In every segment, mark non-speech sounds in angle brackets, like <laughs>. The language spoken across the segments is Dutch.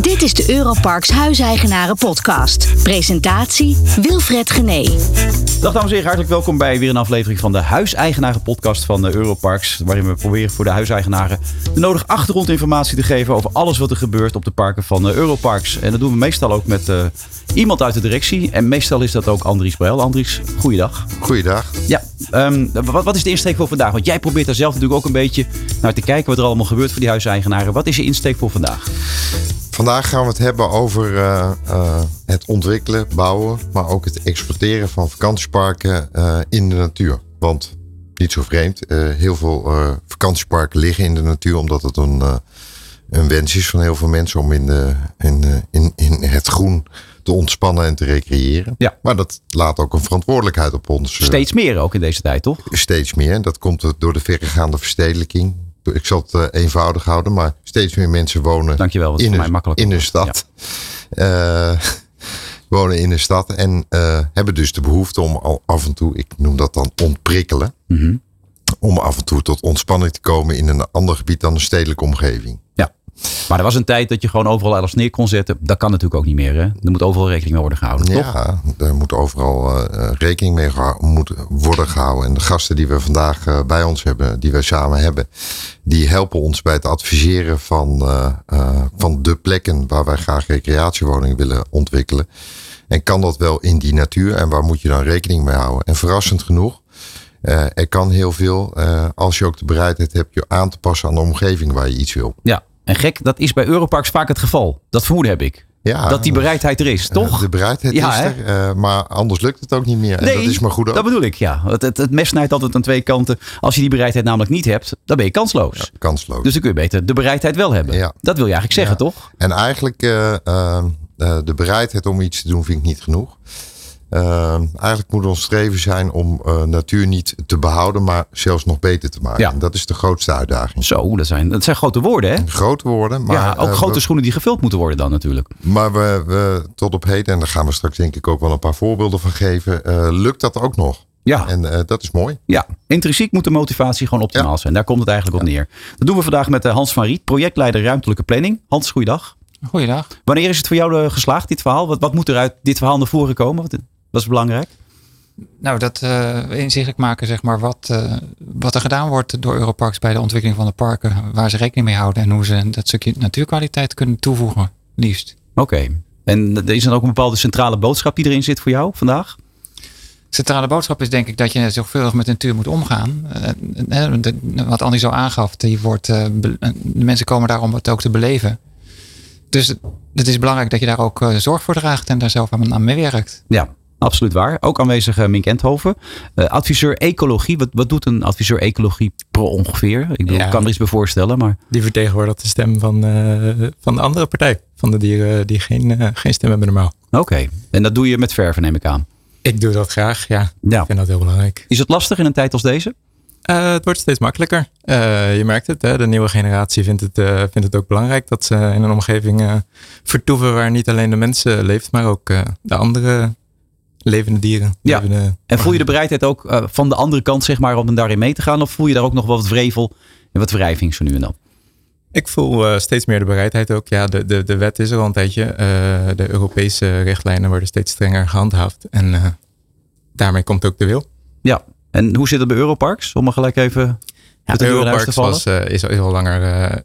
Dit is de Europarks Huiseigenaren Podcast. Presentatie Wilfred Gené. Dag dames en heren, hartelijk welkom bij weer een aflevering van de Huiseigenaren Podcast van de Europarks. Waarin we proberen voor de huiseigenaren de nodige achtergrondinformatie te geven over alles wat er gebeurt op de parken van de Europarks. En dat doen we meestal ook met uh, iemand uit de directie. En meestal is dat ook Andries Brel. Andries, goeiedag. Goeiedag. Ja, um, wat, wat, is de insteek voor vandaag? Want jij probeert daar zelf natuurlijk ook een beetje naar te kijken wat er allemaal gebeurt voor die huiseigenaren. Wat is je insteek voor vandaag? Vandaag gaan we het hebben over uh, uh, het ontwikkelen, bouwen, maar ook het exporteren van vakantieparken uh, in de natuur. Want niet zo vreemd, heel veel vakantieparken liggen in de natuur omdat het een, een wens is van heel veel mensen om in, de, in, in, in het groen te ontspannen en te recreëren. Ja. Maar dat laat ook een verantwoordelijkheid op ons. Steeds meer ook in deze tijd, toch? Steeds meer. Dat komt door de verregaande verstedelijking ik zal het uh, eenvoudig houden, maar steeds meer mensen wonen Dankjewel, in, een, in een stad. Ja. Uh, <laughs> wonen in een stad en uh, hebben dus de behoefte om al af en toe, ik noem dat dan ontprikkelen, mm -hmm. om af en toe tot ontspanning te komen in een ander gebied dan een stedelijke omgeving. Maar er was een tijd dat je gewoon overal alles neer kon zetten. Dat kan natuurlijk ook niet meer. Hè? Er moet overal rekening mee worden gehouden. Ja, toch? er moet overal uh, rekening mee moet worden gehouden. En de gasten die we vandaag uh, bij ons hebben, die we samen hebben, die helpen ons bij het adviseren van, uh, van de plekken waar wij graag recreatiewoningen willen ontwikkelen. En kan dat wel in die natuur en waar moet je dan rekening mee houden? En verrassend genoeg, er kan heel veel als je ook de bereidheid hebt je aan te passen aan de omgeving waar je iets wil. Ja, en gek, dat is bij Europarks vaak het geval. Dat vermoeden heb ik. Ja, dat die bereidheid er is, toch? De bereidheid ja, is er, uh, maar anders lukt het ook niet meer. En nee, dat is maar goed ook. dat bedoel ik, ja. Het, het, het mes snijdt altijd aan twee kanten. Als je die bereidheid namelijk niet hebt, dan ben je kansloos. Ja, kansloos. Dus dan kun je beter de bereidheid wel hebben. Ja. Dat wil je eigenlijk zeggen, toch? En eigenlijk uh, uh, de bereidheid om iets te doen vind ik niet genoeg. Uh, eigenlijk moet ons streven zijn om uh, natuur niet te behouden, maar zelfs nog beter te maken. Ja. En dat is de grootste uitdaging. Zo, dat zijn, dat zijn grote woorden, hè? Grote woorden, maar. ja, ook uh, grote we, schoenen die gevuld moeten worden dan natuurlijk. Maar we, we tot op heden, en daar gaan we straks denk ik ook wel een paar voorbeelden van geven, uh, lukt dat ook nog. Ja. En uh, dat is mooi. Ja, intrinsiek moet de motivatie gewoon optimaal ja. zijn. Daar komt het eigenlijk op neer. Dat doen we vandaag met Hans van Riet, projectleider ruimtelijke planning. Hans, goeiedag. Goeiedag. Wanneer is het voor jou geslaagd, dit verhaal? Wat, wat moet er uit dit verhaal naar voren komen? Wat, wat is belangrijk? Nou, dat uh, inzichtelijk maken, zeg maar, wat, uh, wat er gedaan wordt door Europarks bij de ontwikkeling van de parken. Waar ze rekening mee houden en hoe ze dat stukje natuurkwaliteit kunnen toevoegen, liefst. Oké. Okay. En is er ook een bepaalde centrale boodschap die erin zit voor jou vandaag? Centrale boodschap is denk ik dat je zorgvuldig met de natuur moet omgaan. Uh, wat Andy zo aangaf, die wordt, de mensen komen daar om het ook te beleven. Dus het is belangrijk dat je daar ook zorg voor draagt en daar zelf aan, aan meewerkt. Ja, Absoluut waar. Ook aanwezig uh, Mink Enthoven. Uh, adviseur ecologie. Wat, wat doet een adviseur ecologie pro ongeveer? Ik bedoel, ja, kan er iets bij voorstellen. Maar... Die vertegenwoordigt de stem van, uh, van de andere partij. Van de dieren die geen, geen stem hebben normaal. Oké. Okay. En dat doe je met verven neem ik aan. Ik doe dat graag, ja. ja. Ik vind dat heel belangrijk. Is het lastig in een tijd als deze? Uh, het wordt steeds makkelijker. Uh, je merkt het, hè? de nieuwe generatie vindt het, uh, vindt het ook belangrijk dat ze in een omgeving vertoeven waar niet alleen de mensen leeft, maar ook de andere levende dieren. Ja. Levende en voel je de bereidheid ook uh, van de andere kant, zeg maar, om daarin mee te gaan? Of voel je daar ook nog wel wat wrevel en wat wrijving zo nu en dan? Ik voel uh, steeds meer de bereidheid ook. Ja, de, de, de wet is er al een tijdje. Uh, de Europese richtlijnen worden steeds strenger gehandhaafd. En daarmee komt ook de wil. Ja, en hoe zit het bij Europarks? Om maar gelijk even ja, de Europarks was, is, is al langer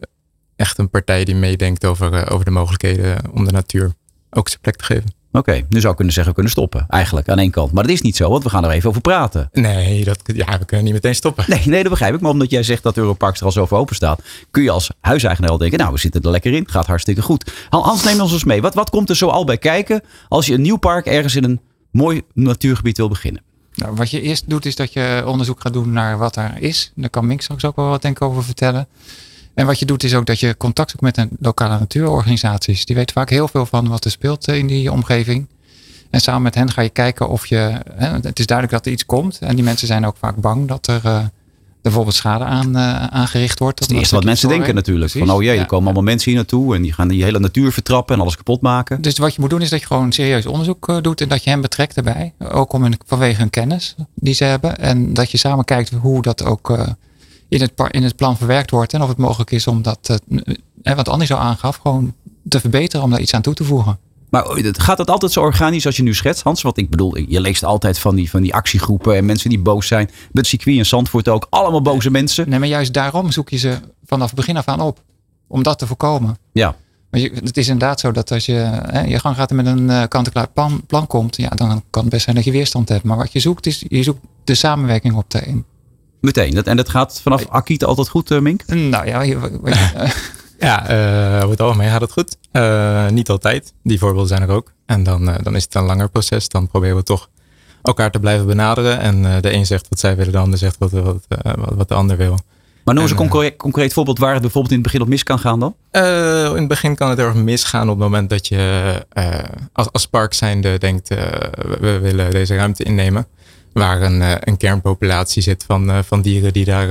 echt een partij die meedenkt over, over de mogelijkheden om de natuur ook zijn plek te geven. Oké, okay, nu zou ik kunnen zeggen, we kunnen stoppen. Eigenlijk aan één kant. Maar dat is niet zo, want we gaan er even over praten. Nee, dat, ja, we kunnen niet meteen stoppen. Nee, nee, dat begrijp ik. Maar omdat jij zegt dat Europarks er al zo voor open staat, kun je als huiseigenaar al denken, nou, we zitten er lekker in. Gaat hartstikke goed. Hans, neem ons eens mee. Wat, wat komt er zo al bij kijken als je een nieuw park ergens in een mooi natuurgebied wil beginnen? Nou, wat je eerst doet, is dat je onderzoek gaat doen naar wat er is. Daar kan Mink straks ook wel wat denk ik over vertellen. En wat je doet is ook dat je contact zoekt met een lokale natuurorganisaties. Die weten vaak heel veel van wat er speelt in die omgeving. En samen met hen ga je kijken of je. Hè, het is duidelijk dat er iets komt. En die mensen zijn ook vaak bang dat er uh, bijvoorbeeld schade aan, uh, aangericht wordt. Dat is het eerste wat mensen denken natuurlijk. Precies. Van oh jee, er ja. komen allemaal mensen hier naartoe en die gaan die hele natuur vertrappen en alles kapot maken. Dus wat je moet doen is dat je gewoon serieus onderzoek uh, doet en dat je hen betrekt erbij. Ook om hun, vanwege hun kennis die ze hebben. En dat je samen kijkt hoe dat ook in het, in het plan verwerkt wordt. En of het mogelijk is om dat, uh, wat Annie zo aangaf, gewoon te verbeteren, om daar iets aan toe te voegen. Maar gaat het altijd zo organisch als je nu schetst, Hans? Want ik bedoel, je leest altijd van die, van die actiegroepen en mensen die boos zijn. Met het circuit in Zandvoort ook. Allemaal boze mensen. Nee, maar juist daarom zoek je ze vanaf het begin af aan op. Om dat te voorkomen. Ja. Maar je, het is inderdaad zo dat als je hè, je gang gaat en met een uh, kant-en-klaar plan, plan komt, ja, dan kan het best zijn dat je weerstand hebt. Maar wat je zoekt, is je zoekt de samenwerking op te een. Meteen. En dat gaat vanaf Akiet altijd goed, uh, Mink? Nou ja, je, <laughs> ja, uh, over het algemeen gaat het goed. Uh, niet altijd. Die voorbeelden zijn er ook. En dan, uh, dan is het een langer proces. Dan proberen we toch elkaar te blijven benaderen. En de een zegt wat zij willen, de ander zegt wat, wat, wat de ander wil. Maar noem eens een concreet, concreet, voorbeeld waar het bijvoorbeeld in het begin op mis kan gaan dan? in het begin kan het erg misgaan op het moment dat je als, als park zijnde denkt, we willen deze ruimte innemen. Waar een, een kernpopulatie zit van, van dieren die daar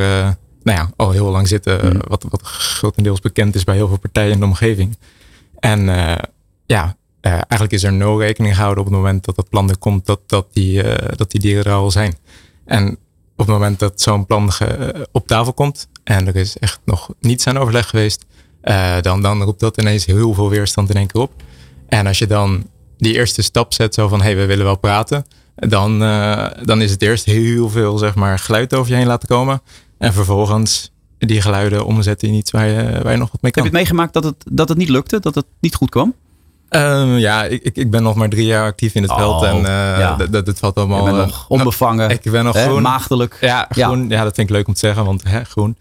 nou ja, al heel lang zitten. Mm. Wat, wat grotendeels bekend is bij heel veel partijen in de omgeving. En ja, uh, eigenlijk is er nul rekening gehouden op het moment dat dat plan er komt, dat, dat, die, uh, dat die dieren er al zijn. En op het moment dat zo'n plan op tafel komt en er is echt nog niets aan overleg geweest, dan, dan roept dat ineens heel veel weerstand in één keer op. En als je dan die eerste stap zet, zo van hé, hey, we willen wel praten, dan, dan is het eerst heel veel zeg maar, geluid over je heen laten komen. En vervolgens die geluiden omzetten in iets waar je, waar je nog wat mee kan. Heb je het meegemaakt dat het, dat het niet lukte? Dat het niet goed kwam? Um, ja, ik, ik ben nog maar drie jaar actief in het oh, veld. En uh, ja. dat, dat valt allemaal... Je bent nog onbevangen. Ik ben nog hè, groen. Maagdelijk. Ja, groen. Ja. ja. dat vind ik leuk om te zeggen, want hè, groen.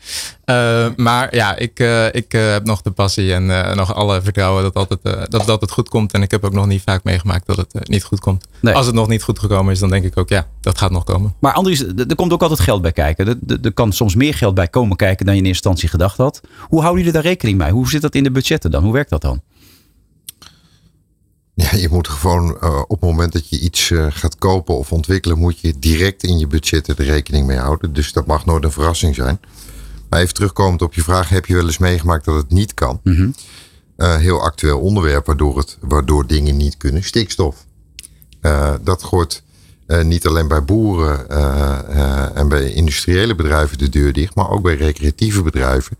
Uh, maar ja, ik, uh, ik heb nog de passie en nog alle vertrouwen dat, altijd, dat, dat het goed komt. En ik heb ook nog niet vaak meegemaakt dat het niet goed komt. Nee. Als het nog niet goed gekomen is, dan denk ik ook, ja, dat gaat nog komen. Maar Andries, er komt ook altijd geld bij kijken. Er, er kan soms meer geld bij komen kijken dan je in eerste instantie gedacht had. Hoe houden jullie daar rekening mee? Hoe zit dat in de budgetten dan? Hoe werkt dat dan? Ja, je moet gewoon uh, op het moment dat je iets uh, gaat kopen of ontwikkelen, moet je direct in je budgetten de rekening mee houden. Dus dat mag nooit een verrassing zijn. Maar even terugkomend op je vraag, heb je wel eens meegemaakt dat het niet kan? Mm -hmm. uh, heel actueel onderwerp waardoor, het, waardoor dingen niet kunnen. Stikstof. dat gooit niet alleen bij boeren en bij industriële bedrijven de deur dicht, maar ook bij recreatieve bedrijven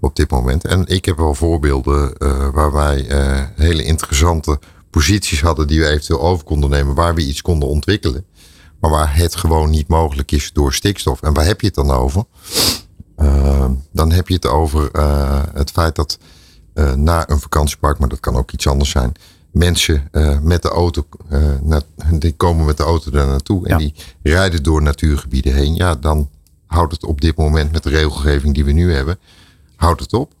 op dit moment. En ik heb wel voorbeelden waar wij hele interessante posities hadden die we eventueel over konden nemen, waar we iets konden ontwikkelen. Maar waar het gewoon niet mogelijk is door stikstof. En waar heb je het dan over? Uh, dan heb je het over uh, het feit dat uh, na een vakantiepark, maar dat kan ook iets anders zijn, mensen met de auto, die komen met de auto daar naartoe en ja. die rijden door natuurgebieden heen. Ja, dan houdt het op dit moment met de regelgeving die we nu hebben, houdt het op.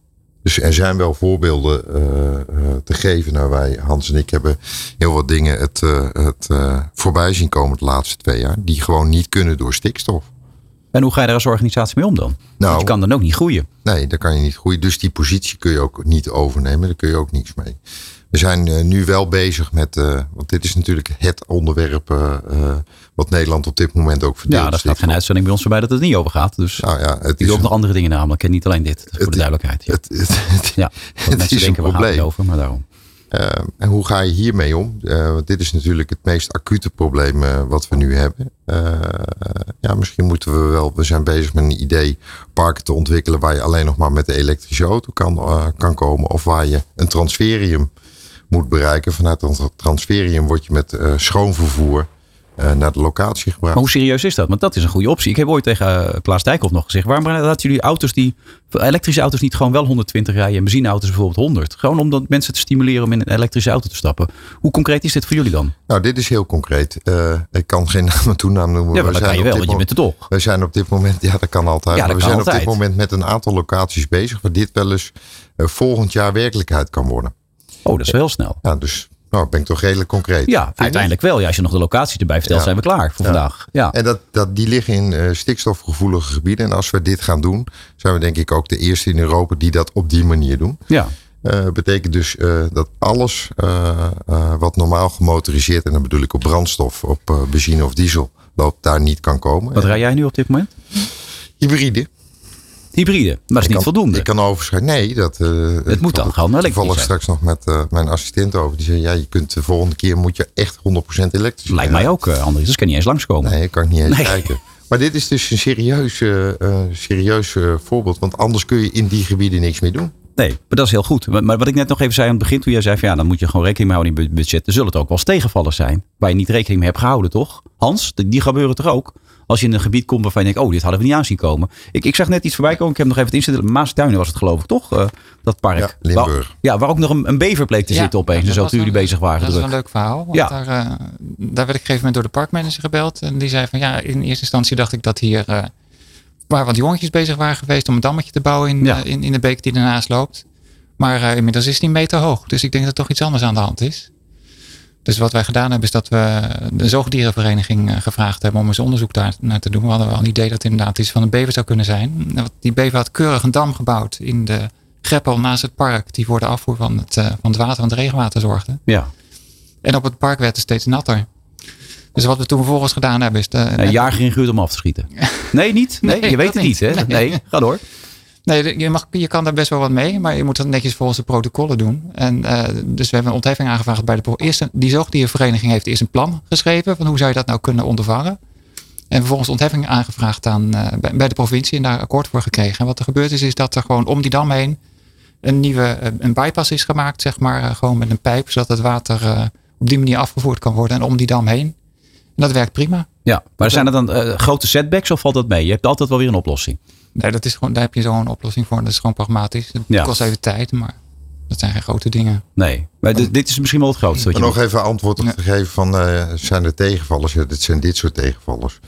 Dus er zijn wel voorbeelden uh, te geven. Nou, wij, Hans en ik, hebben heel wat dingen het, uh, het voorbij zien komen de laatste twee jaar. Die gewoon niet kunnen door stikstof. En hoe ga je daar als organisatie mee om dan? Nou, Want je kan dan ook niet groeien. Nee, daar kan je niet groeien. Dus die positie kun je ook niet overnemen. Daar kun je ook niets mee. We zijn uh, nu wel bezig met, uh, want dit is natuurlijk het onderwerp uh, wat Nederland op dit moment ook verdeelt. Ja, daar staat geen uitzending bij ons voorbij dat het niet over gaat. Dus nou ja, het is ook nog andere dingen namelijk en niet alleen dit, voor het, de duidelijkheid. Ja, het, het, het, ja, het is denken, een probleem. over, maar daarom. En hoe ga je hiermee om? want dit is natuurlijk het meest acute probleem wat we nu hebben. ja, misschien moeten we wel, we zijn bezig met een idee parken te ontwikkelen waar je alleen nog maar met de elektrische auto kan, kan komen. Of waar je een transferium moet bereiken. Vanuit het transferium word je met schoonvervoer uh, naar de locatie gebracht. Maar hoe serieus is dat? Want dat is een goede optie. Ik heb ooit tegen uh, Klaas Dijkhoff nog gezegd. Waarom laten jullie auto's die, elektrische auto's niet gewoon wel 120 rijden en benzineauto's bijvoorbeeld 100? Gewoon om dat mensen te stimuleren om in een elektrische auto te stappen. Hoe concreet is dit voor jullie dan? Nou, dit is heel concreet. Uh, ik kan geen <laughs> naam en toenaam noemen. Ja, maar dat kan je wel, want je bent toch. We zijn op dit moment, ja dat kan altijd. Ja, dat we kan zijn altijd. op dit moment met een aantal locaties bezig waar dit wel eens volgend jaar werkelijkheid kan worden. Oh, dat is wel heel snel. Ja, dus nou, ben ik toch redelijk concreet. Ja, uiteindelijk wel. Ja, als je nog de locatie erbij vertelt, ja. zijn we klaar voor ja. vandaag. Ja. En dat, dat, die liggen in uh, stikstofgevoelige gebieden. En als we dit gaan doen, zijn we denk ik ook de eerste in Europa die dat op die manier doen. Ja. Uh, betekent dus uh, dat alles wat normaal gemotoriseerd, en dan bedoel ik op brandstof, op benzine of diesel, loopt, daar niet kan komen. Wat rij jij nu op dit moment? Hybride. Hybride, maar dat is niet kan, voldoende. Ik kan overschrijden. Nee, dat. Uh, het moet dan gewoon elektrisch Toevallig straks nog met uh, mijn assistent over. Die zei: Ja, je kunt de volgende keer moet je echt 100% elektrisch. Lijkt mij ook, uh, Andries. Dus kan niet eens langskomen. Nee, ik kan niet eens nee. kijken. Maar dit is dus een serieus, serieus voorbeeld. Want anders kun je in die gebieden niks meer doen. Nee, maar dat is heel goed. Maar, wat ik net nog even zei aan het begin, toen jij zei van ja, dan moet je gewoon rekening mee houden in je budget. Er zullen het ook wel eens tegenvallers zijn, waar je niet rekening mee hebt gehouden, toch? Hans, die die gebeuren toch ook? Als je in een gebied komt waarvan je denkt, oh, dit hadden we niet aan zien komen. Ik, ik zag net iets voorbij komen, ik heb nog even het inzetten. Maastuinen was het geloof ik, toch? Eh, dat park. Ja, Limburg. Waar, ja, waar ook nog een, een bever bleek te zitten opeens. dat Dus toen jullie bezig waren. Dat is een leuk verhaal. Want Ja. daar, eh, daar werd ik op een gegeven moment door de parkmanager gebeld. En die zei van ja, in eerste instantie dacht ik dat hier eh waar wat jongetjes bezig waren geweest om een dammetje te bouwen in, Ja. in, in de beek die ernaast loopt. Maar eh, inmiddels is die meter hoog. Dus ik denk dat er toch iets anders aan de hand is. Dus wat wij gedaan hebben is dat we de zoogdierenvereniging eh, gevraagd hebben om eens onderzoek daar naar te doen. We hadden wel een idee dat het inderdaad iets van een bever zou kunnen zijn. Die bever had keurig een dam gebouwd in de greppel naast het park. Die voor de afvoer van het, eh, van het water, van het regenwater zorgde. Ja, En op het park werd het steeds natter. Dus wat we toen vervolgens gedaan hebben is... De, een jager ingehuurd om af te schieten. <laughs> Nee, niet? Nee, Nee, je weet het niet, niet. hè? Nee. Nee, ga door. Nee, je, mag, je kan daar best wel wat mee, maar je moet dat netjes volgens de protocollen doen. En, eh, dus we hebben een ontheffing aangevraagd bij de eerste. Die zoogdiervereniging heeft eerst een plan geschreven van hoe zou je dat nou kunnen ondervangen. En vervolgens ontheffing aangevraagd aan, eh, bij, bij de provincie en daar akkoord voor gekregen. En wat er gebeurd is, is dat er gewoon om die dam heen een nieuwe eh, een bypass is gemaakt, zeg maar, gewoon met een pijp, zodat het water op die manier afgevoerd kan worden en om die dam heen. En dat werkt prima. Ja, maar zijn er dan grote setbacks of valt dat mee? Je hebt altijd wel weer een oplossing. Nee, dat is gewoon, daar heb je zo'n oplossing voor. Dat is gewoon pragmatisch. Het Ja. kost even tijd, maar dat zijn geen grote dingen. Nee, maar dit, dit is misschien wel het grootste. Wat je Maar nog even antwoord op te geven van eh, zijn er tegenvallers? Ja, dit zijn dit soort tegenvallers.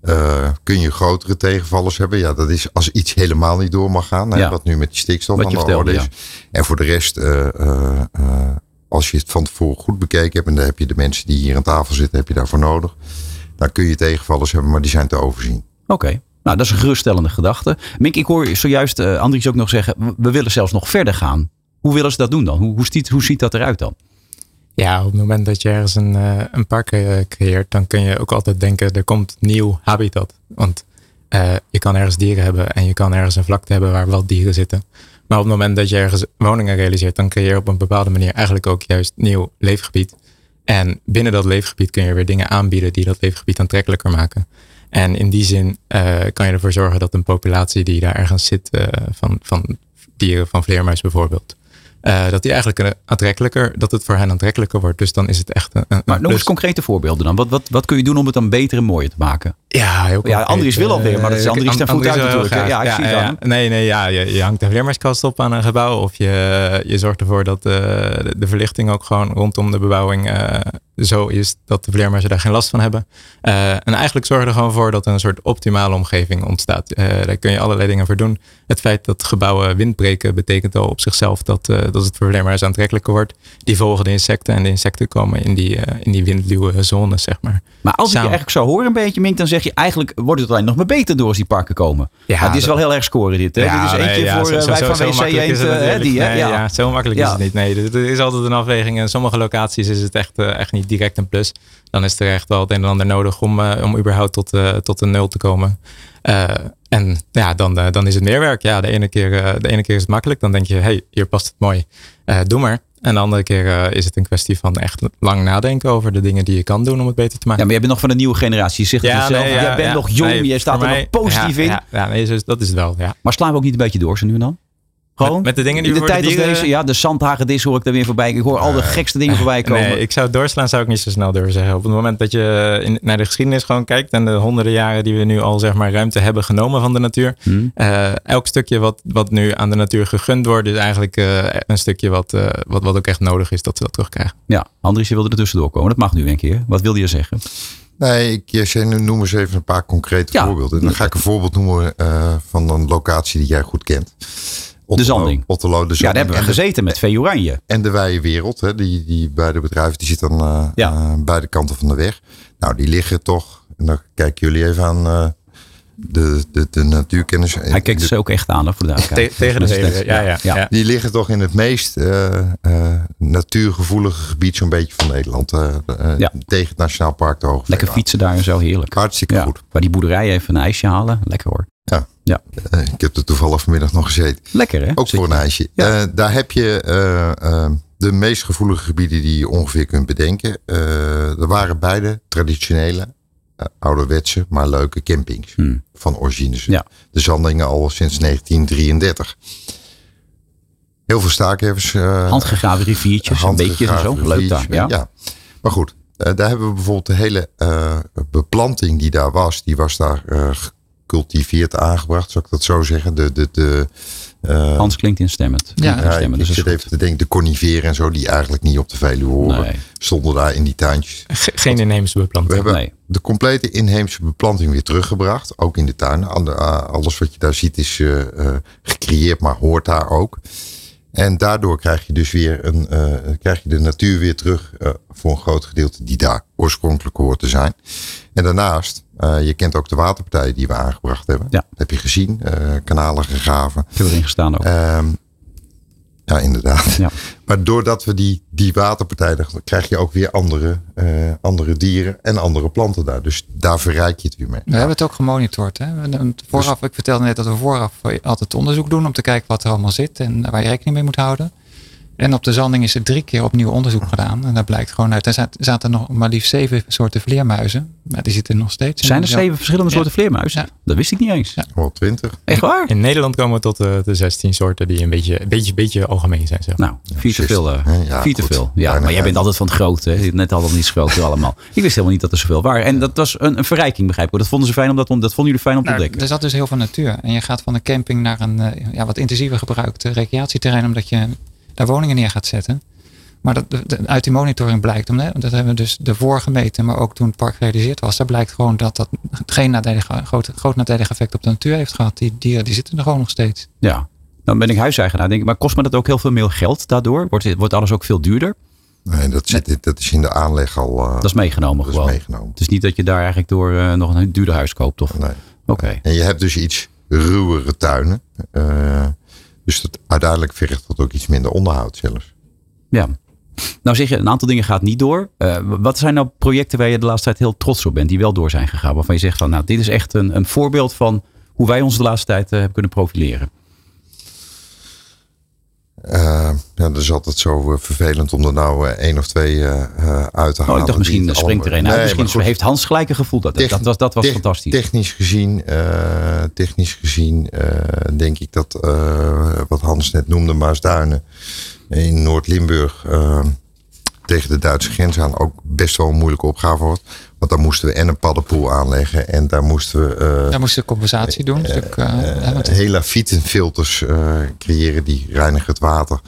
Eh, kun je grotere tegenvallers hebben? Ja, dat is als iets helemaal niet door mag gaan. Hè, Ja. Wat nu met die stikstof Wat aan de vertelde, orde is. En voor de rest, eh, eh, eh, als je het van tevoren goed bekeken hebt. En dan heb je de mensen die hier aan tafel zitten, heb je daarvoor nodig. Dan kun je tegenvallers hebben, maar die zijn te overzien. Oké, nou dat is een geruststellende gedachte. Mink, ik hoor zojuist eh Andries ook nog zeggen, we- willen zelfs nog verder gaan. Hoe willen ze dat doen dan? Hoe, hoe, ziet, hoe ziet dat eruit dan? Ja, op het moment dat je ergens een, eh, een park eh, creëert, dan kun je ook altijd denken, er komt nieuw habitat. Want je kan ergens dieren hebben en je kan ergens een vlakte hebben waar wel dieren zitten. Maar op het moment dat je ergens woningen realiseert, dan creëer je op een bepaalde manier eigenlijk ook juist nieuw leefgebied. En binnen dat leefgebied kun je weer dingen aanbieden die dat leefgebied aantrekkelijker maken. En in die zin eh, kan je ervoor zorgen dat een populatie die daar ergens zit, eh, van, van dieren, van vleermuis bijvoorbeeld, eh, dat die eigenlijk een aantrekkelijker, dat het voor hen aantrekkelijker wordt. Dus dan is het echt een. een Maar noem eens concrete voorbeelden dan. Wat, wat, wat kun je doen om het dan beter en mooier te maken? Ja, heel Ja. Andries wil alweer, maar dat is Andries ten voet uit natuurlijk, graag. Ja, ik zie hem. Nee, nee, ja, je, je hangt een vleermuiskast op aan een gebouw. Of je, je zorgt ervoor dat de, de verlichting ook gewoon rondom de bebouwing zo is dat de vleermuizen daar geen last van hebben. Eh, en eigenlijk zorg je er gewoon voor dat er een soort optimale omgeving ontstaat. Eh, daar kun je allerlei dingen voor doen. Het feit dat gebouwen windbreken betekent al op zichzelf dat, eh, dat het voor vleermuizen aantrekkelijker wordt. Die volgen de insecten en de insecten komen in die, in die windluwe zones, zeg maar. Maar als ik je eigenlijk zou horen een beetje, Mink, dan zeg je eigenlijk wordt het alleen nog maar beter door als die parken komen. Ja, het is wel heel erg scoren dit. Hè? dit is eentje nee, ja, voor zo- zo- wij van zo WC Eend, het die? Nee, ja. ja, zo makkelijk Ja. is het niet. Nee, er er is altijd een afweging. En in sommige locaties is het echt, echt niet direct een plus. Dan is er echt wel het een en ander nodig om, eh, om überhaupt tot, eh, tot een nul te komen. Eh, en ja, dan, dan is het meer werk. Ja, de ene, keer, de ene keer is het makkelijk. Dan denk je, hey, hier past het mooi. Doe maar. En de andere keer is het een kwestie van echt lang nadenken over de dingen die je kan doen om het beter te Ja, maken. maar jij bent nog van de nieuwe generatie. Je zegt het Ja, zelf. nee, ja, jij bent ja. nog jong. Nee, je staat er mij- nog positief ja, in. Ja, ja nee, dat is het wel. Ja. Maar slaan we ook niet een beetje door zo nu en dan? Gewoon? Met- met de dingen die in we de tijd als dieren- deze, ja, de zandhagedis hoor ik daar weer voorbij. Ik hoor al de gekste dingen voorbij komen. Nee, ik zou doorslaan zou ik niet zo snel durven zeggen. Op het moment dat je in, naar de geschiedenis gewoon kijkt en de honderden jaren die we nu al zeg maar ruimte hebben genomen van de natuur. Hm? eh, elk stukje wat, wat nu aan de natuur gegund wordt, is eigenlijk eh, een stukje wat, eh, wat, wat ook echt nodig is dat ze dat terugkrijgen. Ja, Andries, je wilde er tussendoor komen. Dat mag nu een keer. Wat wilde je zeggen? Nee, ik jij zei nu noem eens even een paar concrete Ja. voorbeelden. Dan ga ik een voorbeeld noemen eh, van een locatie die jij goed kent. Otterlo, Zanding. Otterlo, de Ja, Zanding. daar hebben we En de- gezeten met Vee Oranje. en de Wijde Wereld. Hè, die, die beide bedrijven die zitten dan eh, Ja. eh, beide kanten van de weg. Nou, die liggen toch. En dan kijken jullie even aan eh, de, de, de natuurkennis. Hij kijkt ze ook echt aan hè, voor de Te- tegen de zee. het. Ja, ja, Ja. ja. Die liggen toch in het meest eh, eh, natuurgevoelige gebied zo'n beetje van Nederland. Ja. Tegen het Nationaal Park de Hoge Lekker fietsen daar en zo, heerlijk. Hartstikke Ja. goed. Waar die boerderij even een ijsje halen. Lekker hoor. Ja. Ja. Eh, ik heb er toevallig vanmiddag nog gezeten. Lekker hè? Ook voor een je- ijsje. Ja. Eh, daar heb je eh, de meest gevoelige gebieden die je ongeveer kunt bedenken. Er waren beide traditionele, ouderwetse, maar leuke campings. Hmm. Van origines. Ja. De Zandingen al sinds 1933. Heel veel staakheffers. eh, Handgegraven riviertjes, een beekjes en zo. handgegraven Leuk daar. Ja. ja. Maar goed, daar hebben we bijvoorbeeld de hele beplanting die daar was. Die was daar gecultiveerd aangebracht, zou ik dat zo zeggen. De, de, de, eh, Hans klinkt instemmend. Ja, instemmend, ik dus zit even te denken, de coniferen en zo, die eigenlijk niet op de Veluwe horen, Nee. stonden daar in die tuintjes. Ge- geen inheemse We beplanting. hebben Nee. de complete inheemse beplanting weer teruggebracht. Ook in de tuinen. Ander- ah, Alles wat je daar ziet is eh, eh, gecreëerd, maar hoort daar ook. En daardoor krijg je dus weer een, eh, krijg je de natuur weer terug eh, voor een groot gedeelte die daar oorspronkelijk hoort te zijn. En daarnaast, eh, je kent ook de waterpartijen die we aangebracht hebben. Ja. Dat heb je gezien, kanalen gegraven. Erin gestaan ook. Ehm, ja, inderdaad. Ja. Maar doordat we die, die waterpartijen, dan krijg je ook weer andere, eh, andere dieren en andere planten daar. Dus daar verrijk je het weer mee. We hebben het ook gemonitord. Hè? Hebben Vooraf, ik vertelde net dat we vooraf altijd onderzoek doen om te kijken wat er allemaal zit en waar je rekening mee moet houden. En op de zanding is er drie keer opnieuw onderzoek gedaan. En daar blijkt gewoon uit. Er zaten- nog maar liefst zeven soorten vleermuizen. Maar die zitten er nog steeds. in. Zijn er zeven verschillende Ja. soorten vleermuizen? Ja. Dat wist ik niet eens. Ja. Wel twintig. Echt waar? In Nederland komen we tot eh, de 16 soorten die een beetje, een beetje, beetje algemeen zijn. Zeg. Nou, vier te veel. eh, hè? Ja, vier te veel. Ja, maar jij bent altijd van het grote. hè? Net altijd niet groter allemaal. Ik wist helemaal niet dat er zoveel waren. En dat was een, een verrijking, begrijp ik. Dat vonden ze fijn om dat, vonden jullie fijn om te Nou, ontdekken. er zat dus heel veel natuur. En je gaat van een camping naar een eh, ja, wat intensiever gebruikt recreatieterrein. Omdat je daar woningen neer gaat zetten. Maar dat, uit die monitoring blijkt, om, hè, dat hebben we dus ervoor gemeten. Maar ook toen het park gerealiseerd was. Daar blijkt gewoon dat dat geen nadelige, groot, groot nadelig effect op de natuur heeft gehad. Die dieren die zitten er gewoon nog steeds. Ja. Dan ben ik huiseigenaar, denk ik. Maar kost me dat ook heel veel meer geld daardoor? Wordt, wordt alles ook veel duurder? Nee, dat, zit, dat is in de aanleg al eh, Dat is meegenomen dat is gewoon. meegenomen. Het is niet dat je daar eigenlijk door eh, nog een duurder huis koopt, of? Nee. Oké. En je hebt dus iets ruwere tuinen. Eh, dus dat, uiteindelijk vergt dat ook iets minder onderhoud zelfs. Ja. Nou zeg je, een aantal dingen gaat niet door. Eh, wat zijn nou projecten waar je de laatste tijd heel trots op bent, die wel door zijn gegaan? Waarvan je zegt van, nou, dit is echt een, een voorbeeld van hoe wij ons de laatste tijd eh, hebben kunnen profileren. Eh, ja, dat is altijd zo eh, vervelend om er nou eh, één of twee uit te Oh, halen. ik dacht misschien springt er een uit. Nee, Misschien goed, heeft Hans gelijk een gevoel. Dat, dat, was, dat was fantastisch. Technisch gezien, technisch gezien denk ik dat wat Hans net noemde, Maasduinen in Noord-Limburg tegen de Duitse grens aan ook best wel een moeilijke opgave wordt. Want daar moesten we en een paddenpoel aanleggen en daar moesten we eh, Daar moesten we compensatie doen. Want- hele eh, creëren die reinigen het water.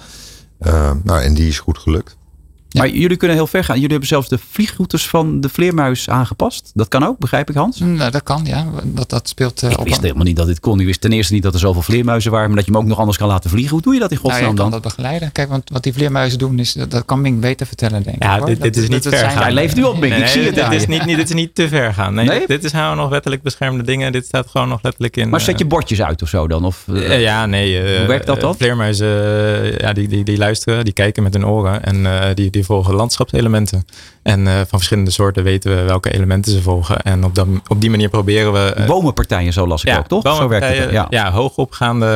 Eh, nou, en die is goed gelukt. Maar jullie kunnen heel ver gaan. Jullie hebben zelfs de vliegroutes van de vleermuis aangepast. Dat kan ook, begrijp ik Hans? nou, dat kan, ja. Dat, dat speelt eh, Ik wist helemaal niet dat dit kon. Ik wist ten eerste niet dat er zoveel vleermuizen waren. Maar dat je hem ook nog anders kan laten vliegen. Hoe doe je dat in Nou, je godsnaam kan dan? dat begeleiden. Kijk, want wat die vleermuizen doen, is, dat, dat kan Ming beter vertellen, denk ik. Ja, dit- is niet dat ver zijn- gaan. Hij leeft nu op, Ming. Nee, ik zie nee, het dit, is niet, niet, dit is niet te ver gaan. Nee, Nee? Dit, is gewoon nog wettelijk beschermde dingen. Dit staat gewoon nog letterlijk in. Maar zet je eh, bordjes uit of zo dan? Of, eh, ja, nee. eh, Hoe werkt dat dan? Vleermuizen, ja, die, die, die luisteren, die kijken met hun oren en eh, die, die volgen landschapselementen. En eh, van verschillende soorten weten we welke elementen ze volgen. En op, dat, op die manier proberen we. eh, Bomenpartijen, zo las ik ook, toch? Zo werkt het. Ja. Ja, hoogopgaande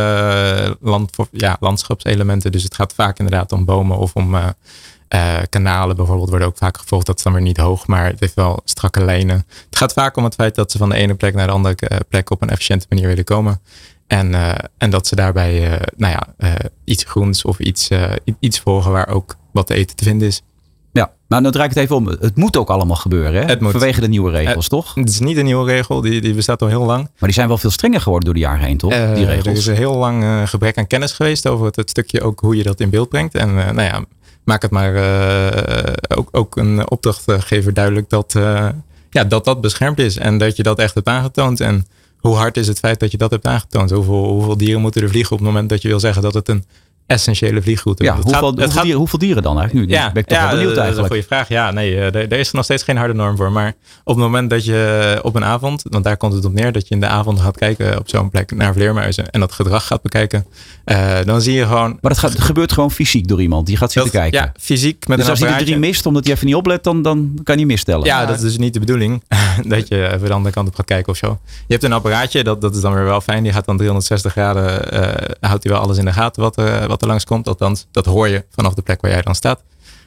eh, land, ja, landschapselementen. Dus het gaat vaak inderdaad om bomen of om kanalen bijvoorbeeld worden ook vaak gevolgd. Dat is dan weer niet hoog, maar het heeft wel strakke lijnen. Het gaat vaak om het feit dat ze van de ene plek naar de andere plek op een efficiënte manier willen komen. En, en dat ze daarbij nou ja, iets groens of iets, iets volgen waar ook wat te eten te vinden is. Ja, maar dan draai ik het even om. Het moet ook allemaal gebeuren, hè? Het moet. Vanwege de nieuwe regels, toch? Het is niet een nieuwe regel, die, die bestaat al heel lang. Maar die zijn wel veel strenger geworden door de jaren heen, toch? Eh, die Er regels. is een heel lang eh, gebrek aan kennis geweest over het, het stukje ook hoe je dat in beeld brengt. En eh, nou ja, maak het maar eh, ook, ook een opdrachtgever duidelijk dat, eh, ja, dat dat beschermd is. En dat je dat echt hebt aangetoond. En hoe hard is het feit dat je dat hebt aangetoond? Hoeveel, hoeveel dieren moeten er vliegen op het moment dat je wil zeggen dat het een essentiële vliegroute? Ja, hoeveel, gaat- hoeveel, gaat- dieren, hoeveel dieren dan eigenlijk nu? ja, ben ik toch ja, wel benieuwd dat is een eigenlijk. goede vraag. Ja, nee, eh, er, er is nog steeds geen harde norm voor. Maar op het moment dat je op een avond, want daar komt het op neer, dat je in de avond gaat kijken op zo'n plek naar vleermuizen en dat gedrag gaat bekijken, eh, dan zie je gewoon. Maar dat gaat, gebeurt gewoon fysiek door iemand. Die gaat zitten dat- kijken. Ja, fysiek met dus een als hij er drie mist, omdat hij even niet oplet, dan, dan kan hij misstellen. Ja, dat is dus niet de bedoeling. <laughs> dat je even de andere kant op gaat kijken of zo. Je hebt een apparaatje, dat, dat is dan weer wel fijn. Die gaat dan 360 graden, eh, houdt hij wel alles in de gaten wat, er wat er langskomt. Althans, dat hoor je vanaf de plek waar jij dan staat.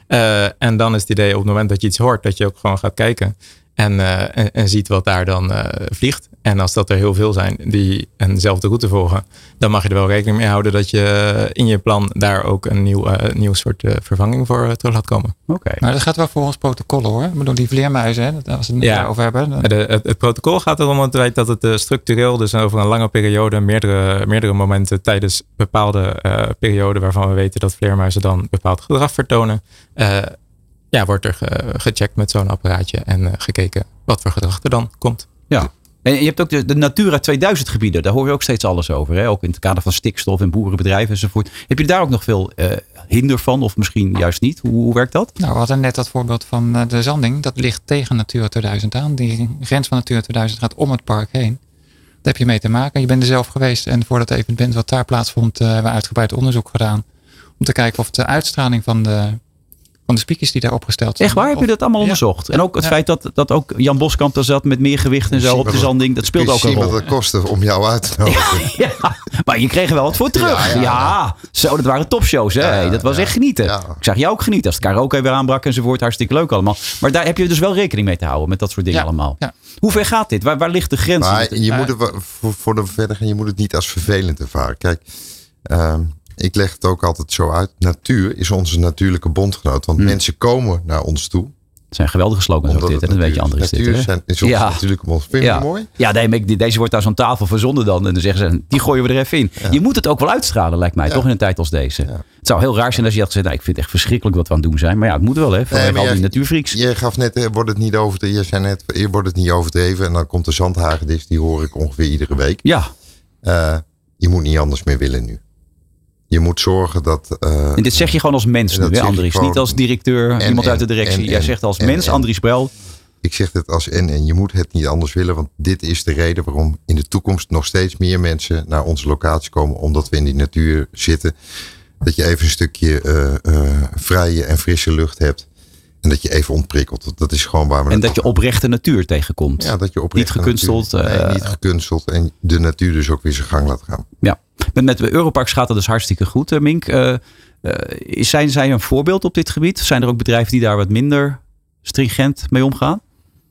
Eh, en dan is het idee op het moment dat je iets hoort, dat je ook gewoon gaat kijken. En, eh, en, en ziet wat daar dan eh, vliegt. En als dat er heel veel zijn die eenzelfde route volgen, dan mag je er wel rekening mee houden dat je in je plan daar ook een nieuw, eh, nieuw soort eh, vervanging voor terug laat komen. Oké. Maar dat gaat wel volgens protocollen hoor. Ik bedoel, die vleermuizen, hè, dat- als we het Ja. daarover hebben. dan- De, het, het protocol gaat erom het feit dat het structureel, dus over een lange periode, meerdere, meerdere momenten tijdens bepaalde eh, perioden waarvan we weten dat vleermuizen dan bepaald gedrag vertonen, eh, ja, wordt er ge- gecheckt met zo'n apparaatje en eh, gekeken wat voor gedrag er dan komt. Ja. En je hebt ook de, de Natura 2000 gebieden. Daar hoor je ook steeds alles over. Hè? Ook in het kader van stikstof en boerenbedrijven enzovoort. Heb je daar ook nog veel eh, hinder van? Of misschien juist niet? Hoe, hoe werkt dat? Nou, we hadden net dat voorbeeld van eh, de zanding. Dat ligt tegen Natura 2000 aan. Die grens van Natura 2000 gaat om het park heen. Daar heb je mee te maken. Je bent er zelf geweest. En voor dat evenement wat daar plaatsvond, eh, hebben we uitgebreid onderzoek gedaan. Om te kijken of de uitstraling van de, van de speakers die daar opgesteld zijn. Echt waar? Heb je dat allemaal Ja. onderzocht? En ook het Ja. feit dat, dat ook Jan Boskamp daar zat met meer gewicht en zo op de zanding. Dat speelde ook een rol. wat het kostte om jou uit te nodigen. <laughs> Ja, maar je kreeg er wel wat voor terug. Ja, Ja, ja. zo, dat waren topshows. Hè? Ja, dat was ja. echt genieten. Ja. Ik zag jou ook genieten. Als het karaoke weer aanbrak enzovoort. Hartstikke leuk allemaal. Maar daar heb je dus wel rekening mee te houden met dat soort dingen Ja, allemaal. ja. Hoe ver gaat dit? Waar, waar ligt de grens? Maar je moet het, voor, voor de verder gaan, je moet het niet als vervelend ervaren. Kijk, ehm, ik leg het ook altijd zo uit. Natuur is onze natuurlijke bondgenoot. Want Hmm. mensen komen naar ons toe. Het zijn geweldige slogans Omdat dit. hè? Dat weet je natuur- Andries dit. natuur hè? zijn, is onze Ja. natuurlijke bond. Vind je Ja. mooi? Ja, nee, deze wordt daar zo'n tafel verzonden dan. En dan zeggen ze, die gooien we er even in. Je moet het ook wel uitstralen, lijkt mij. Toch in een tijd als deze. Het zou heel raar zijn als je had gezegd, nou, ik vind het echt verschrikkelijk wat we aan het doen zijn. Maar ja, het moet wel, hè. Van Nee, al die natuurfreaks. Je gaf net, eh, wordt het niet overdreven. Je zei net, eh, wordt het niet overdreven. En dan komt de zandhagedis, die hoor ik ongeveer iedere week. Ja, Eh, je moet niet anders meer willen nu. Je moet zorgen dat. eh, en dit zeg je gewoon als mens nu, hè, Andries? gewoon- Niet als directeur, En- iemand uit de directie. en- Jij zegt als en- mens, en- Andries Brel. Ik zeg het als en en je moet het niet anders willen, want dit is de reden waarom in de toekomst nog steeds meer mensen naar onze locatie komen, omdat we in die natuur zitten. Dat je even een stukje eh, eh, vrije en frisse lucht hebt en dat je even ontprikkelt. Dat is gewoon waar we En dat je oprechte natuur tegenkomt. ja, dat je oprecht niet gekunsteld, natuur- nee, eh, niet gekunsteld en de natuur dus ook weer zijn gang laat gaan. Ja, met, met de Europarks gaat dat dus hartstikke goed, eh, Mink. Eh, eh, zijn zij een voorbeeld op dit gebied? Zijn er ook bedrijven die daar wat minder stringent mee omgaan?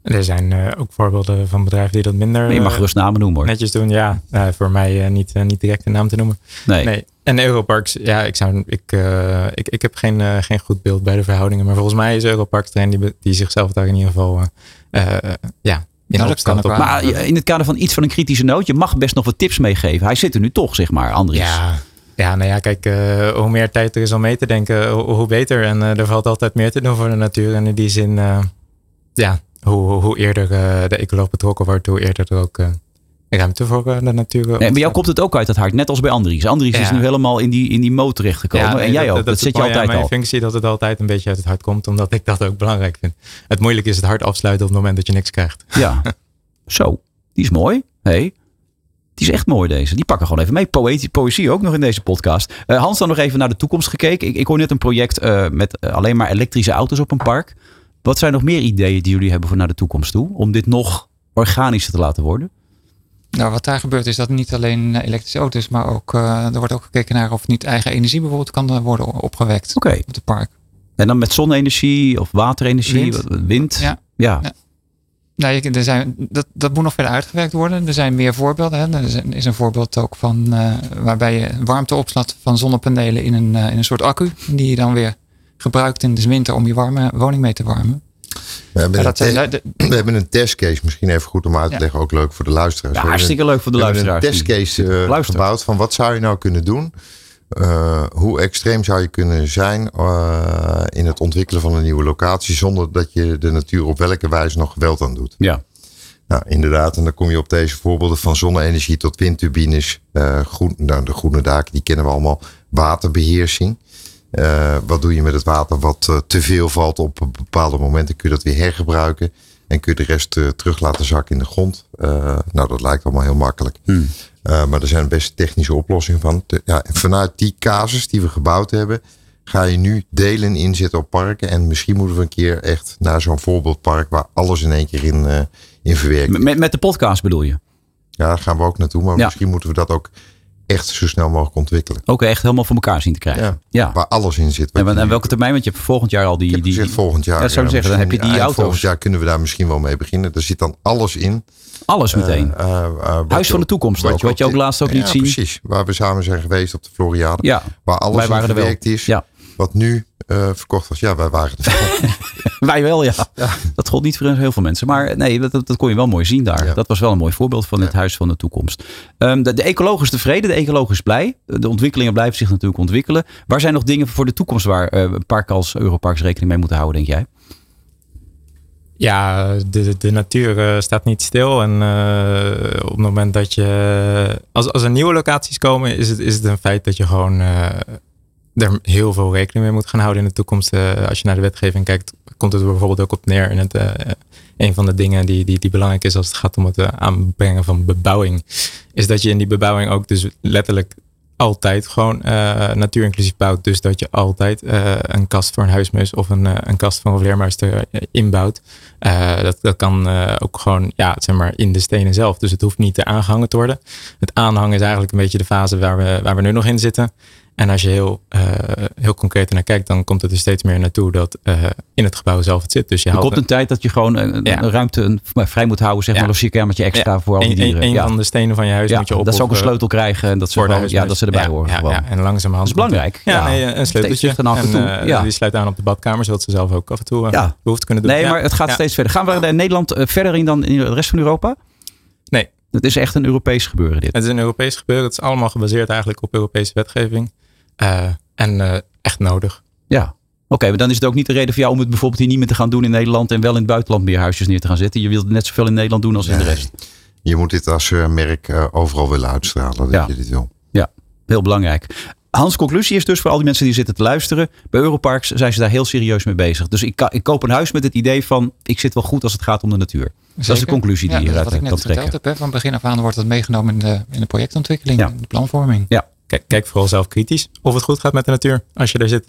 Er zijn eh, ook voorbeelden van bedrijven die dat minder je mag gerust namen noemen hoor. netjes doen. Ja, eh, voor mij niet, niet direct een naam te noemen. Nee. Nee. En Europarks, ja, ik, zou, ik, eh, ik, ik heb geen, eh, geen goed beeld bij de verhoudingen. Maar volgens mij is Europarks een die, die zichzelf daar in ieder geval eh, ja, in kan ook op-. Maar in het kader van iets van een kritische noot, je mag best nog wat tips meegeven. Hij zit er nu toch, zeg maar, Andries. Ja, ja, nou ja, kijk, hoe meer tijd er is om mee te denken, hoe, hoe beter. En er valt altijd meer te doen voor de natuur. En in die zin, ja, hoe, hoe eerder de ecoloog betrokken wordt, hoe eerder er ook ruimte voor de natuur Nee, bij jou komt het ook uit het hart, net als bij Andries. Andries is nu helemaal in die, in die moot terechtgekomen. nee, en jij ook, dat, zit je aan altijd mijn al. functie dat het altijd een beetje uit het hart komt, omdat ik dat ook belangrijk vind. Het moeilijke is het hart afsluiten op het moment dat je niks krijgt. <laughs> Ja, zo. Die is mooi. Hey. Die is echt mooi deze. Die pakken gewoon even mee. Poëzie, poëzie ook nog in deze podcast. Eh, Hans dan nog even naar de toekomst gekeken. Ik, ik hoor net een project eh, met eh, alleen maar elektrische auto's op een park. Wat zijn nog meer ideeën die jullie hebben voor naar de toekomst toe? Om dit nog organischer te laten worden? Nou, wat daar gebeurt is dat niet alleen eh, elektrische auto's, maar ook eh, er wordt ook gekeken naar of niet eigen energie bijvoorbeeld kan eh, worden opgewekt op het park. En dan met zonne-energie of waterenergie? Wind. wind? Ja. ja. Ja. Nou, je- er zijn, dat, dat moet nog verder uitgewerkt worden. Er zijn meer voorbeelden. Hè. Er is een, voorbeeld ook van waarbij je warmte opslaat van zonnepanelen in een, in een soort accu. Die je dan weer gebruikt in de winter om je warme woning mee te warmen. We hebben, Ja, een, dat zijn, te- de- <clears throat> we hebben een testcase, misschien even goed om uit te Ja. leggen, ook leuk voor de luisteraars. Ja, hartstikke leuk voor de We hebben luisteraars. een testcase eh, gebouwd van wat zou je nou kunnen doen? Eh, hoe extreem zou je kunnen zijn eh, in het ontwikkelen van een nieuwe locatie zonder dat je de natuur op welke wijze nog geweld aan doet? Ja. Nou, inderdaad. En dan kom je op deze voorbeelden van zonne-energie tot windturbines. groen, nou, de groene daken, die kennen we allemaal. Waterbeheersing. Eh, wat doe je met het water wat eh, te veel valt op bepaalde momenten? Kun je dat weer hergebruiken? En kun je de rest eh, terug laten zakken in de grond? Nou, dat lijkt allemaal heel makkelijk. Hmm. Maar er zijn best technische oplossingen van. Ja, en vanuit die casus die we gebouwd hebben, ga je nu delen inzetten op parken. En misschien moeten we een keer echt naar zo'n voorbeeldpark waar alles in één keer in, in verwerkt. Met, met de podcast bedoel je? Ja, daar gaan we ook naartoe. Maar Ja. misschien moeten we dat ook echt zo snel mogelijk ontwikkelen. Ook echt helemaal voor elkaar zien te krijgen. Ja, Ja. Waar alles in zit. En, Wat en welke termijn? Want je hebt volgend jaar al die... ik heb die, gezegd volgend jaar. Ja, zou ik zeggen. Dan heb je die auto's. Volgend jaar kunnen we daar misschien wel mee beginnen. Er zit dan alles in. alles meteen. Eh, eh, wat Huis van de toekomst ook. Wat je ook laatst ook liet ja, zien. precies. Waar we samen zijn geweest op de Floriade. ja, Waar alles in is. Ja. Wat nu eh, verkocht was. Ja, wij waren. <laughs> Wij wel, ja. Dat gold niet voor heel veel mensen. Maar nee, dat, dat, kon je wel mooi zien daar. Ja. Dat was wel een mooi voorbeeld van het huis van de toekomst. Ehm, de, de ecoloog is tevreden, de ecoloog is blij. De, ontwikkelingen blijven zich natuurlijk ontwikkelen. Waar zijn nog dingen voor de toekomst waar eh parken als Europarks rekening mee moeten houden, denk jij? Ja, de, de natuur eh, staat niet stil. En eh, op het moment dat je. Als, als er nieuwe locaties komen, is het, is het een feit dat je gewoon. eh, er heel veel rekening mee moet gaan houden in de toekomst. Eh, als je naar de wetgeving kijkt, komt het er bijvoorbeeld ook op neer. En het, eh, een van de dingen die, die, die belangrijk is als het gaat om het eh, aanbrengen van bebouwing, is dat je in die bebouwing ook dus letterlijk altijd gewoon eh natuurinclusief bouwt. Dus dat je altijd eh, een kast voor een huismus of een, eh, een kast voor een vleermuis er, eh, Eh, dat, dat kan eh, ook gewoon ja, zeg maar in de stenen zelf. Dus het hoeft niet te aangehangen te worden. Het aanhangen is eigenlijk een beetje de fase waar we, waar we nu nog in zitten. En als je heel, eh, heel concreet naar kijkt, dan komt het er steeds meer naartoe dat in het gebouw zelf het zit. Dus je Er komt een tijd dat je gewoon een, een- Ja. een ruimte een- vrij moet houden, zeg Ja. maar, een logeerkamertje extra Ja. voor al die een, dieren. een, een ja. van de stenen van je huis moet je op. dat ze ook een sleutel krijgen en dat ze, gewoon, ja, dat ze erbij horen. Ja, en langzamerhand. Dat is belangrijk. Ja, nee, een sleuteltje. Steeds en toe, En, ja. Die sluit aan op de badkamer, zodat ze zelf ook af en toe eh, behoefte kunnen doen. Nee, maar het gaat Ja. Steeds verder. Gaan we in Nederland eh, verder in dan in de rest van Europa? Nee. Het is echt een Europees gebeuren dit. Het is een Europees gebeuren. Het is allemaal gebaseerd eigenlijk op Europese wetgeving. Eh, en eh, echt nodig. Ja. Oké, maar dan is het ook niet de reden voor jou om het bijvoorbeeld hier niet meer te gaan doen in Nederland en wel in het buitenland meer huisjes neer te gaan zetten. Je wilt net zoveel in Nederland doen als in de rest. Je moet dit als merk eh, overal willen uitstralen. Dat Ja. je dit wil. Heel belangrijk. Hans, conclusie is dus voor al die mensen die zitten te luisteren. Bij Europarks zijn ze daar heel serieus mee bezig. Dus ik, ik koop een huis met het idee van ik zit wel goed als het gaat om de natuur. Dat is de conclusie die Ja, je wat ik kan net trekken. verteld heb. Hè. Van begin af aan wordt dat meegenomen in de, in de projectontwikkeling, Ja. in de planvorming. Kijk, kijk vooral zelf kritisch of het goed gaat met de natuur als je er zit.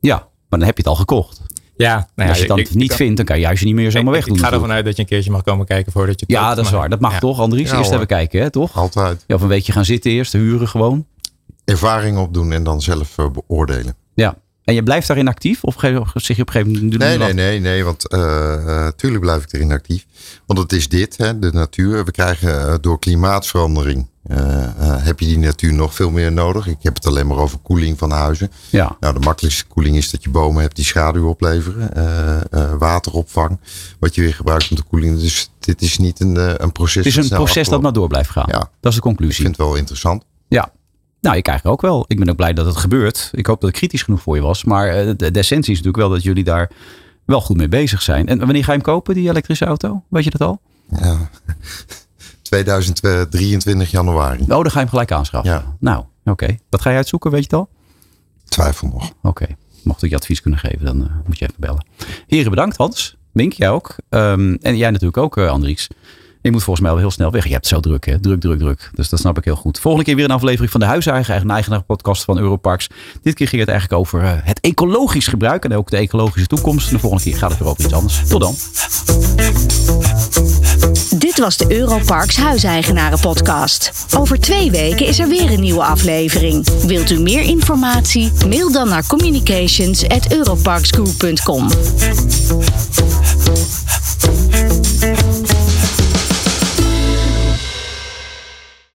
Ja, maar dan heb je het al gekocht. Ja, nou ja, als je het dan ik- niet ik- vindt, dan kan je huisje niet meer zomaar ik, wegdoen. ik ga ervan uit dat je een keertje mag komen kijken voordat je het Ja, koopt, dat is waar. Dat mag ja. toch, Andries? Ja, Eerst hoor. even kijken, hè, toch? Altijd Ja, of een weekje gaan zitten eerst, huren gewoon. Ervaring opdoen en dan zelf eh, beoordelen. Ja. En je blijft daarin actief? Of zeg je op een gegeven moment... Nee, nee, nee, nee, want eh, eh, tuurlijk blijf ik erin actief. Want het is dit, hè, de natuur. We krijgen door klimaatverandering, heb je die natuur nog veel meer nodig. Ik heb het alleen maar over koeling van huizen. Ja. Nou, de makkelijkste koeling is dat je bomen hebt die schaduw opleveren. wateropvang, wat je weer gebruikt om te koeling. Dus dit is niet een, een proces. Het is een proces dat maar door blijft gaan. Ja. Dat is de Ik conclusie. vind het wel interessant. Ja. Nou, ik eigenlijk ook wel. Ik ben ook blij dat het gebeurt. Ik hoop dat ik kritisch genoeg voor je was. Maar eh, de, de essentie is natuurlijk wel dat jullie daar wel goed mee bezig zijn. En wanneer ga je hem kopen, die elektrische auto? Weet je dat al? Ja. 2023 januari. Oh, dan ga je hem gelijk aanschaffen. Ja. Nou, oké. Wat ga je uitzoeken, weet je het al? Twijfel nog. Oké. Mocht ik je advies kunnen geven, dan eh, moet je even bellen. Heren, bedankt Hans. Mink, jij ook. Ehm, en jij natuurlijk ook, eh, Andries. Je moet volgens mij wel heel snel weg. Je hebt zo druk, hè? Druk, druk, druk. Dus dat snap ik heel goed. Volgende keer weer een aflevering van de Huiseigen, eigen eigenaar podcast van Europarks. Dit keer ging het eigenlijk over eh, het ecologisch gebruik en ook de ecologische toekomst. En de volgende keer gaat het weer over iets anders. Tot dan. Dit was de Europarks Huiseigenaren podcast. Over twee weken is er weer een nieuwe aflevering. Wilt u meer informatie? Mail dan naar communications@europarksgroup.com.